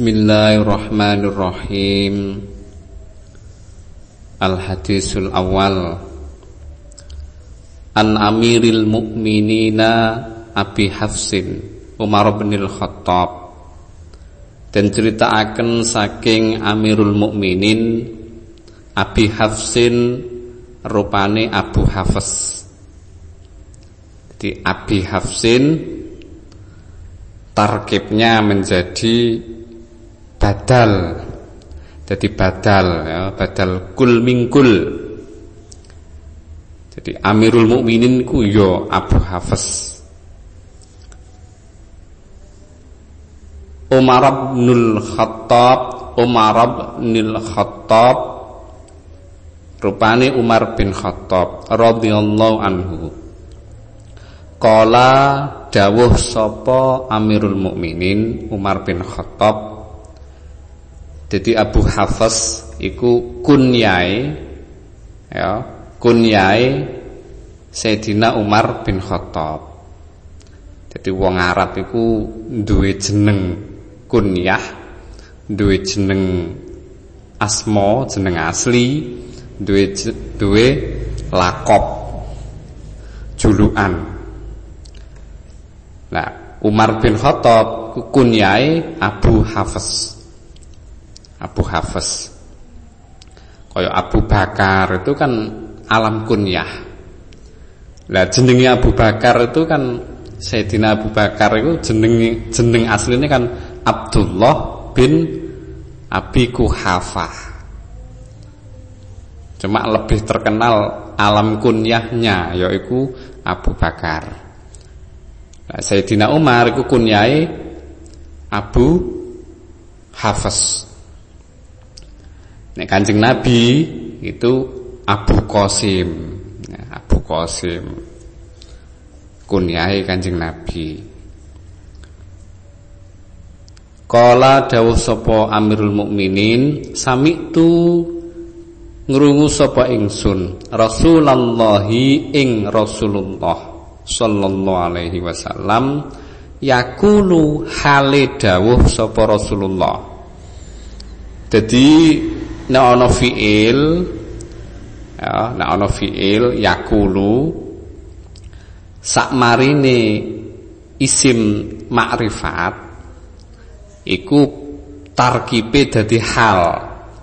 Bismillahirrahmanirrahim. Al-Hadisul Awal An Amiril Mu'minina Abi Hafsin Umar bin Al-Khattab Dan ceritakan saking Amirul Mukminin Abi Hafsin Rupane Abu Hafs. Jadi Abi Hafsin Tarkibnya menjadi badal. Jadi badal ya, badal kul mingkul. Jadi Amirul Mukminin ku yo ya Abu Hafs Umar bin Khattab Umar bin Khattab. Rupane Umar bin Khattab radhiyallahu anhu. Kala dawuh sapa Amirul Mukminin Umar bin Khattab jadi Abu Hafs iku kunyai ya, kunyai Sayyidina Umar bin Khattab. Jadi wong Arab iku duwe jeneng kunyah, duwe jeneng asma, jeneng asli, duwe duwe lakop julukan. Nah, Umar bin Khattab kunyai Abu Hafs. Abu Hafs Kaya Abu Bakar itu kan alam kunyah Lah jenengnya Abu Bakar itu kan Sayyidina Abu Bakar itu jeneng jeneng aslinya kan Abdullah bin Abi Kuhafah Cuma lebih terkenal alam kunyahnya yaitu Abu Bakar. Nah, Sayyidina Umar itu kunyai Abu Hafs. Nek Kanjeng Nabi itu Abu Qasim. Ya, Abu Qasim. Kunyai Kanjeng Nabi. Kala dawuh sapa Amirul Mukminin, sami'tu ngrungu sapa ingsun Rasulullah ing Rasulullah sallallahu alaihi wasallam yakulu hale dawuh sapa Rasulullah. Jadi nek ana fiil ya nek ana fiil yakulu sakmarine isim makrifat iku tarkibe dadi hal.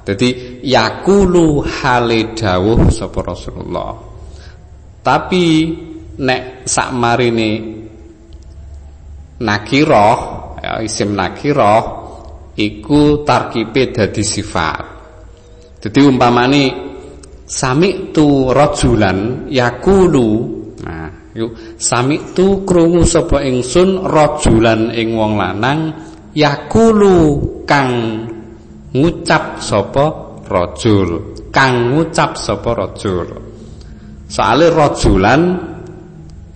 Dadi yakulu hale dawuh sapa Rasulullah. Tapi nek sakmarine nakirah ya isim nakirah iku tarkibe dadi sifat jadi umpamane sami tu rajulan yakulu. Nah, yuk sami tu krungu sapa ingsun rajulan ing wong lanang yakulu kang ngucap sapa rajul. Kang ngucap sapa rajul. Soale rajulan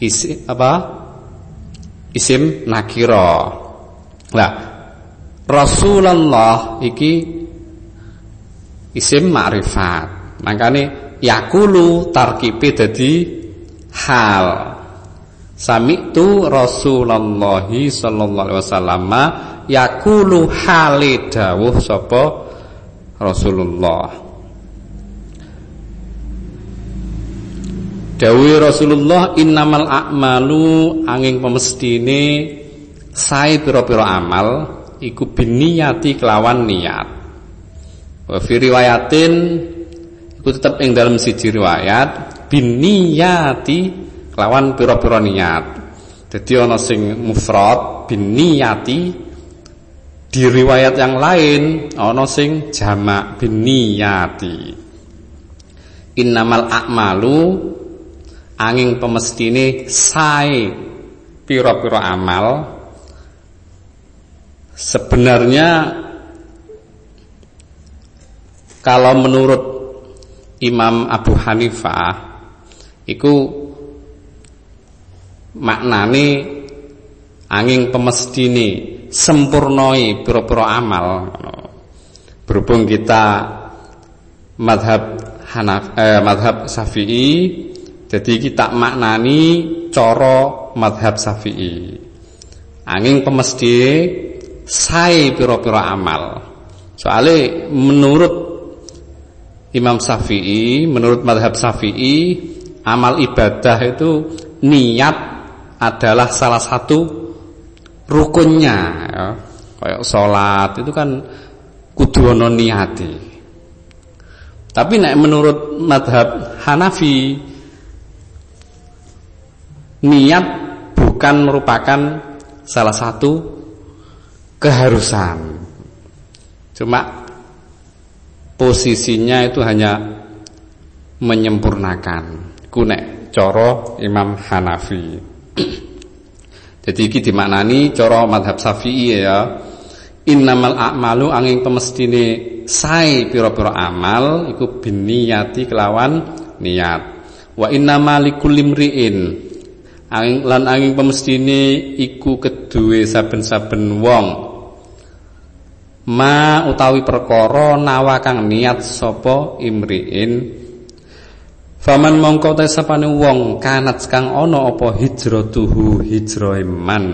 isi apa? Isim nakira. Lah Rasulullah iki isim ma'rifat. Makane yakulu tarkibe dadi hal. Sami'tu Rasulullah sallallahu alaihi wasallam yakulu hale dawuh sapa Rasulullah. Dawi Rasulullah innamal a'malu angin pemestine sae pira-pira amal iku biniyati kelawan niat. Wa fi riwayatin iku tetep ing dalam siji riwayat biniyati lawan pira-pira niat. Dadi ana sing mufrad biniyati di riwayat yang lain ana sing jamak biniyati. Innamal a'malu angin pemestine sae pira-pira amal sebenarnya kalau menurut Imam Abu Hanifah Iku maknane angin pemestini sempurnoi pura-pura amal berhubung kita madhab Hanaf, eh, madhab Syafi'i jadi kita maknani coro madhab Syafi'i angin pemesti sae pira-pira amal. Soalnya menurut Imam Syafi'i, menurut madhab Syafi'i, amal ibadah itu niat adalah salah satu rukunnya. Ya. Kayak sholat itu kan kudu niati. Tapi nek menurut madhab Hanafi niat bukan merupakan salah satu keharusan. Cuma posisinya itu hanya menyempurnakan. Kunek coro Imam Hanafi. Jadi iki dimaknani coro madhab Syafi'i ya. Innamal a'malu angin pemestine sae pira-pira amal iku biniyati kelawan niat. Wa innamal likulli angin lan angin pemestine iku kedue saben-saben wong ma utawi perkara nawa kang niat sapa imriin. Faman mongko te sapane wong kanat kang ana apa hijratuhu hijrahe man.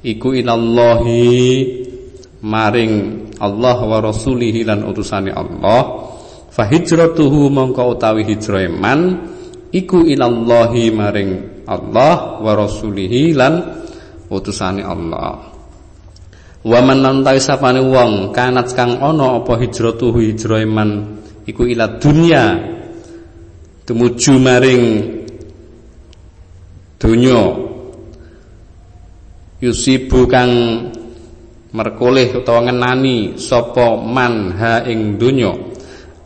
Iku inallahi maring Allah wa rasulihi lan utusane Allah. Fa hijratuhu mongko utawi hijrahe man iku ilallahi maring Allah wa rasulihi lan utusane Allah wa man lantai sapane wong kanat kang ana apa hijratuhu hijrahe man iku ila dunya tumuju maring donya. Yusibu kang merkoleh utawa ngenani sapa man ha ing donya.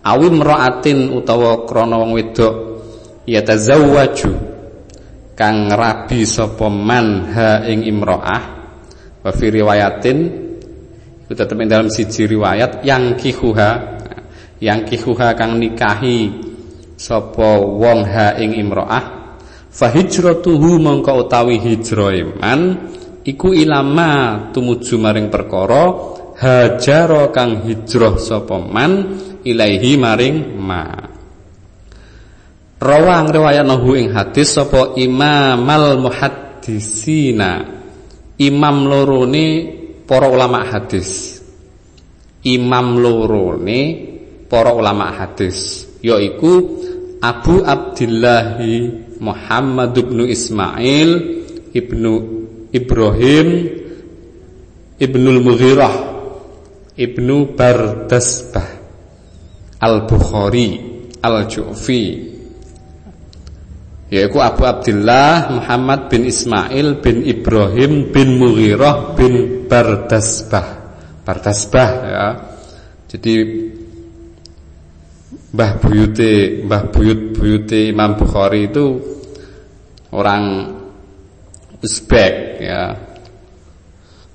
Awi mraatin utawa krana wong wedok yatazawwaju kang rabi sapa man ha ing imraah wa riwayatin itu tetep ing dalam siji riwayat yang kihuha yang kihuha kang nikahi sapa wong ha ing imraah fa hijratuhu mongko utawi hijrahe man iku ilama tumuju maring perkara hajaro kang hijrah sapa man ilaihi maring ma. Rawang riwayat nahu ing hadis sapa imamal muhaddisina imam lorone para ulama hadis. Imam lorone para ulama hadis yaiku Abu Abdillahi Muhammad bin Ismail ibnu Ibrahim Ibnul Mughirah Ibnu Bardasbah Al-Bukhari Al-Ju'fi yaitu Abu Abdullah Muhammad bin Ismail bin Ibrahim bin Mughirah bin Bardasbah. Bardasbah ya. Jadi Mbah Buyute Mbah Buyut Buyute Imam Bukhari itu orang Uzbek ya.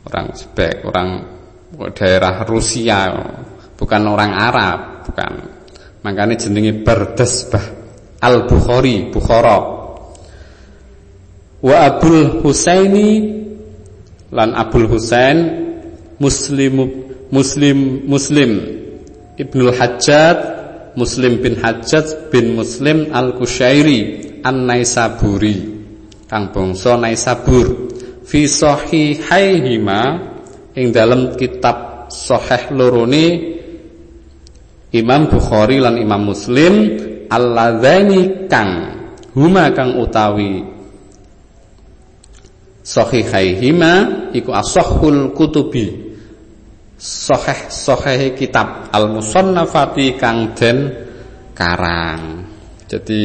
Orang Uzbek orang daerah Rusia bukan orang Arab bukan. Makanya jenenge Bardasbah Al Bukhari Bukhara. Wa Abul Husaini lan Abul Husain Muslim Muslim Muslim. Ibnul Hajjat Muslim bin Hajjat bin Muslim Al Kushairi An Naisaburi kang bangsa Naisabur. Fi sahihaihima ing dalam kitab sahih lorone Imam Bukhari lan Imam Muslim alladzani kang huma kang utawi sahihaihima iku asahhul kutubi sahih sahih kitab al musannafati kang den karang jadi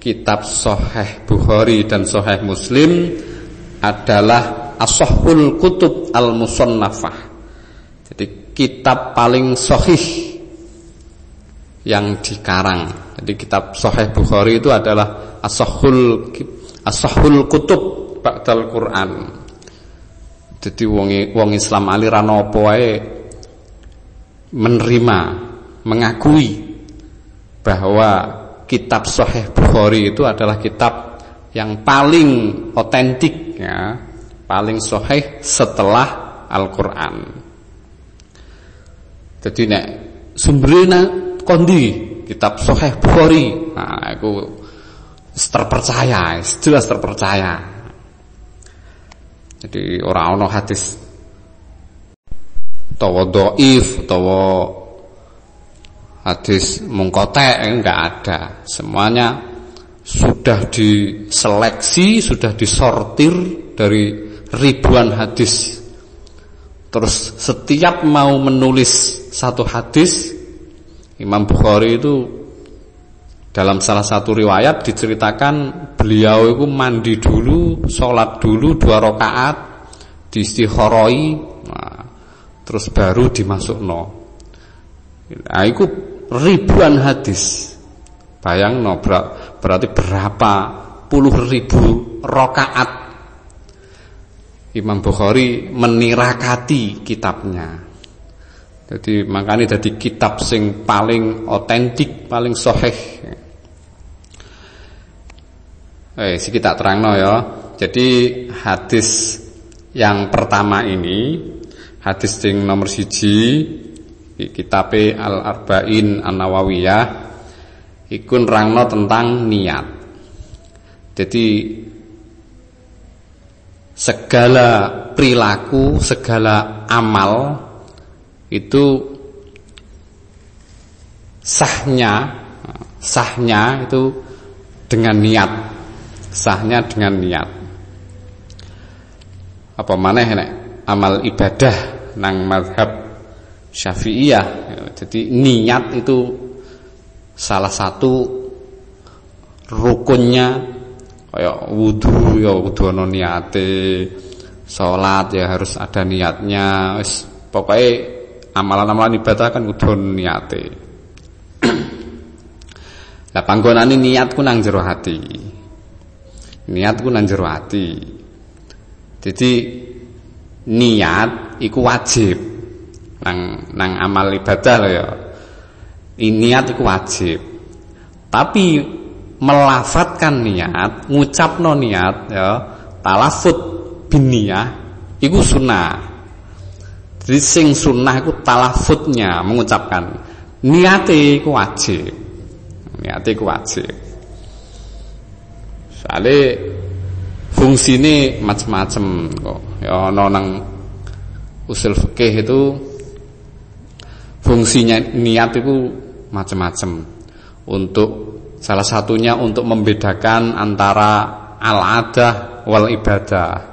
kitab Sahih Bukhari dan Sahih Muslim adalah asahul kutub al-musannafah. Jadi kitab paling sahih yang dikarang. Jadi kitab Sahih Bukhari itu adalah asahul asahul kutub ba'dal Quran. Jadi wong wong Islam aliran apa wae menerima, mengakui bahwa kitab Sahih Bukhari itu adalah kitab yang paling otentik ya, paling sahih setelah Al-Qur'an. Jadi nek sumbernya kondi kitab Sahih Bukhari. Nah, itu terpercaya, jelas terpercaya. Jadi orang ono hadis utawa dhaif utawa hadis mungkotek enggak ada. Semuanya sudah diseleksi, sudah disortir dari ribuan hadis. Terus setiap mau menulis satu hadis, Imam Bukhari itu dalam salah satu riwayat diceritakan beliau itu mandi dulu, sholat dulu dua rakaat, diistihoroi, nah, terus baru dimasuk no. Nah, itu ribuan hadis. Bayang no, berarti berapa puluh ribu rakaat Imam Bukhari menirakati kitabnya. Jadi makanya jadi kitab sing paling otentik, paling soheh. Eh, si kita terang no ya. Jadi hadis yang pertama ini, hadis sing nomor siji, kitab Al Arba'in An Nawawiyah, ikun rangno tentang niat. Jadi segala perilaku, segala amal itu sahnya sahnya itu dengan niat. Sahnya dengan niat. Apa mana nek amal ibadah nang madhab Syafi'iyah. Jadi niat itu salah satu rukunnya kayak wudhu ya wudhu ana niate salat ya harus ada niatnya pokoknya amalan-amalan ibadah kan kudu niate. Lah panggonane niatku nang jero hati niatku nang jero hati jadi niat iku wajib nang nang amal ibadah lho ya. Niat iku wajib. Tapi melafatkan niat, ngucapno niat ya, talafut bin niyah iku sunnah. Jadi sing sunnah iku talafutnya mengucapkan. Niate iku wajib. Niate iku wajib. Soale fungsine macam-macam kok. Ya ana nang usul fikih itu fungsinya niat itu macam-macam untuk Salah satunya untuk membedakan antara al-adah wal ibadah.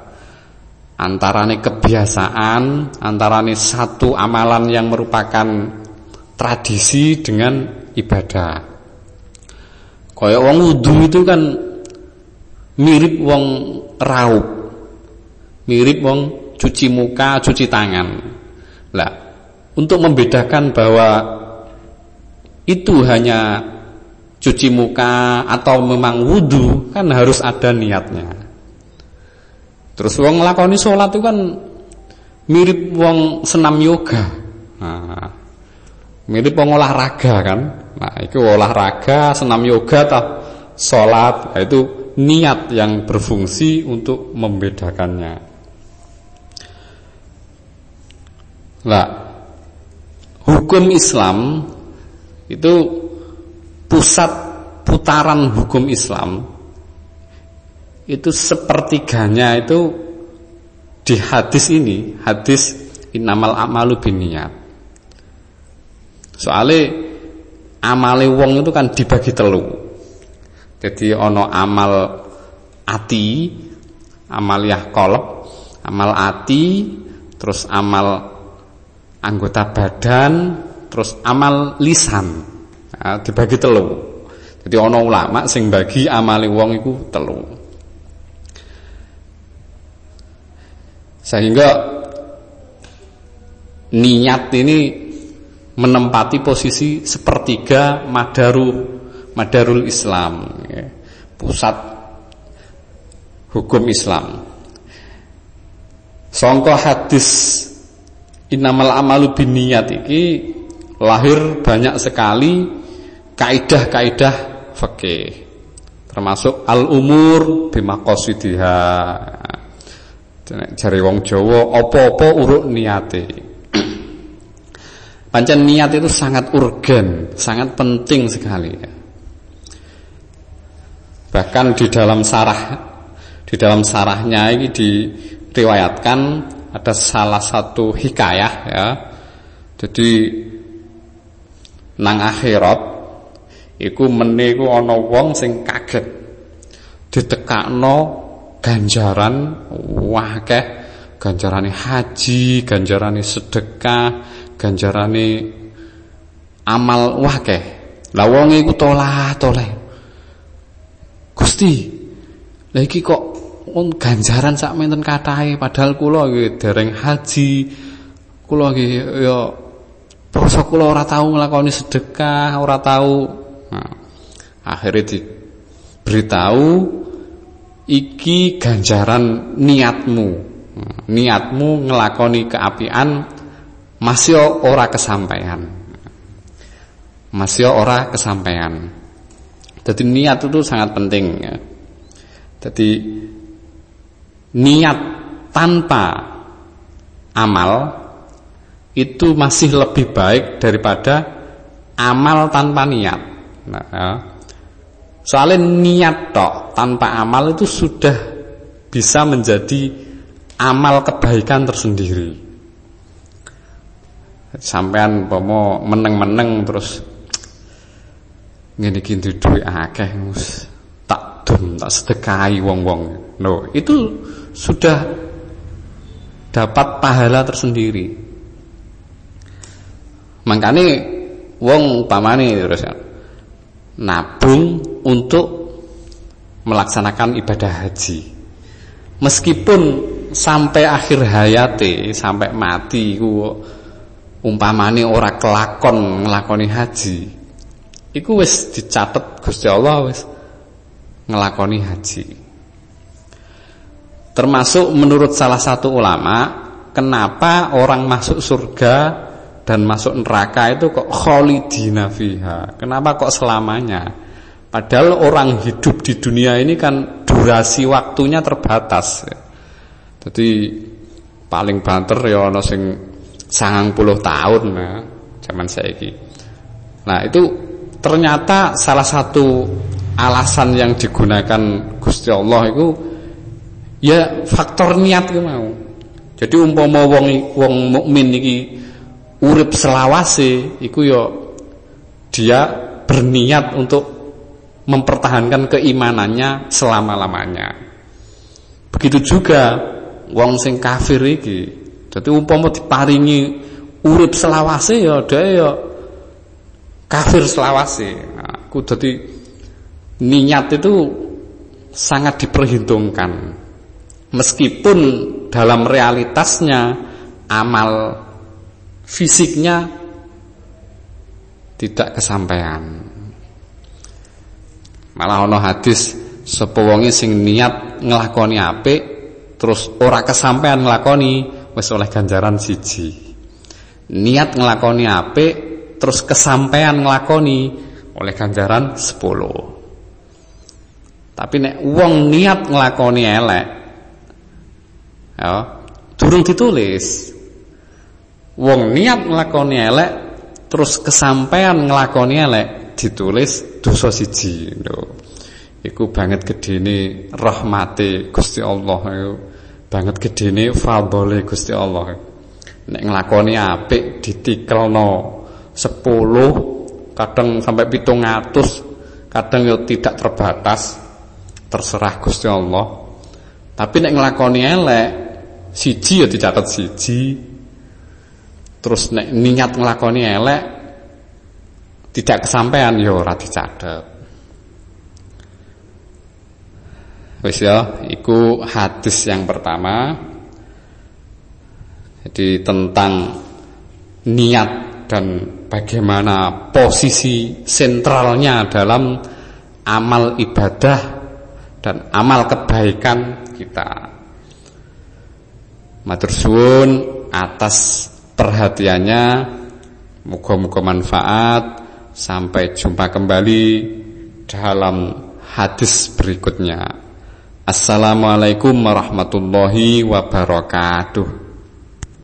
Antara ini kebiasaan, antara ini satu amalan yang merupakan tradisi dengan ibadah. Kaya wong wudu itu kan mirip wong raup. Mirip wong cuci muka, cuci tangan. Lah, untuk membedakan bahwa itu hanya cuci muka atau memang wudhu kan harus ada niatnya. Terus wong nglakoni sholat itu kan mirip wong senam yoga. Nah, mirip wong olahraga kan. Nah, itu olahraga, senam yoga atau sholat, nah, itu niat yang berfungsi untuk membedakannya. Nah, hukum Islam itu pusat putaran hukum Islam itu sepertiganya itu di hadis ini hadis inamal amalu biniyat soalnya amale wong itu kan dibagi telu jadi ono amal ati amaliyah kolab amal ati terus amal anggota badan terus amal lisan Nah, dibagi telu. Jadi ana ulama sing bagi amale wong iku telu. Sehingga niat ini menempati posisi sepertiga madaru madarul Islam, ya. pusat hukum Islam. Songko hadis inamal amalu biniyat iki lahir banyak sekali kaidah-kaidah fikih termasuk al-umur jare wong Jawa apa-apa uruk niate. Pancen niat itu sangat urgen sangat penting sekali bahkan di dalam sarah di dalam sarahnya ini diriwayatkan ada salah satu hikayah ya. Jadi nang akhirat iku mene iku ana wong sing kaget. Ditekakno ganjaran wakeh ganjarane haji, ganjarane sedekah, ganjarane amal wakeh. Lah wong iku tolah toleh. Gusti, lha iki kok on ganjaran sak menten katahe padahal kula nggih dereng haji. Kula nggih ya poso kula ora tau nglakoni sedekah, ora tau. Nah, akhirnya diberitahu iki ganjaran niatmu. Niatmu ngelakoni keapian masih ora kesampaian. Masih ora kesampaian. Jadi niat itu sangat penting ya. Jadi niat tanpa amal itu masih lebih baik daripada amal tanpa niat. Nah, ya. Soalnya niat tok tanpa amal itu sudah bisa menjadi amal kebaikan tersendiri. Sampean pomo meneng-meneng terus ngene iki duwe akeh tak dum tak sedekahi wong-wong. No, itu sudah dapat pahala tersendiri. Makanya wong upamane terus nabung untuk melaksanakan ibadah haji. Meskipun sampai akhir hayate, sampai mati ku umpamane ora kelakon ngelakoni haji. Iku wis dicatet Gusti Allah wis ngelakoni haji. Termasuk menurut salah satu ulama, kenapa orang masuk surga dan masuk neraka itu kok kholidina fiha. Kenapa kok selamanya? Padahal orang hidup di dunia ini kan durasi waktunya terbatas. Jadi paling banter ya ana sing 90 tahun nah, zaman saiki. Nah, itu ternyata salah satu alasan yang digunakan Gusti Allah itu ya faktor niat itu mau. Jadi umpama wong wong mukmin iki urip selawase iku ya dia berniat untuk mempertahankan keimanannya selama-lamanya. Begitu juga wong sing kafir iki. Dadi umpama diparingi urip selawase ya dia ya kafir selawase. Nah, aku dadi niat itu sangat diperhitungkan. Meskipun dalam realitasnya amal fisiknya tidak kesampaian. Malah ana hadis sapa wonge sing niat nglakoni apik terus ora kesampaian nglakoni wis oleh ganjaran siji. Niat nglakoni apik terus kesampaian nglakoni oleh ganjaran 10. Tapi nek wong niat nglakoni elek ya durung ditulis wong niat nglakoni elek terus kesampaian nglakoni elek ditulis dosa siji lho. Iku banget gedene rahmate Gusti Allah iku banget gedene fadhole Gusti Allah. Nek nglakoni apik ditikelno 10 kadang sampai 700 kadang yo tidak terbatas terserah Gusti Allah. Tapi nek nglakoni elek siji ya dicatat siji. Terus nek niat nglakoni elek tidak kesampaian ya ora dicatet wis ya iku hadis yang pertama jadi tentang niat dan bagaimana posisi sentralnya dalam amal ibadah dan amal kebaikan kita matur suwun atas perhatiannya. Moga-moga manfaat. Sampai jumpa kembali dalam hadis berikutnya. Assalamualaikum warahmatullahi wabarakatuh.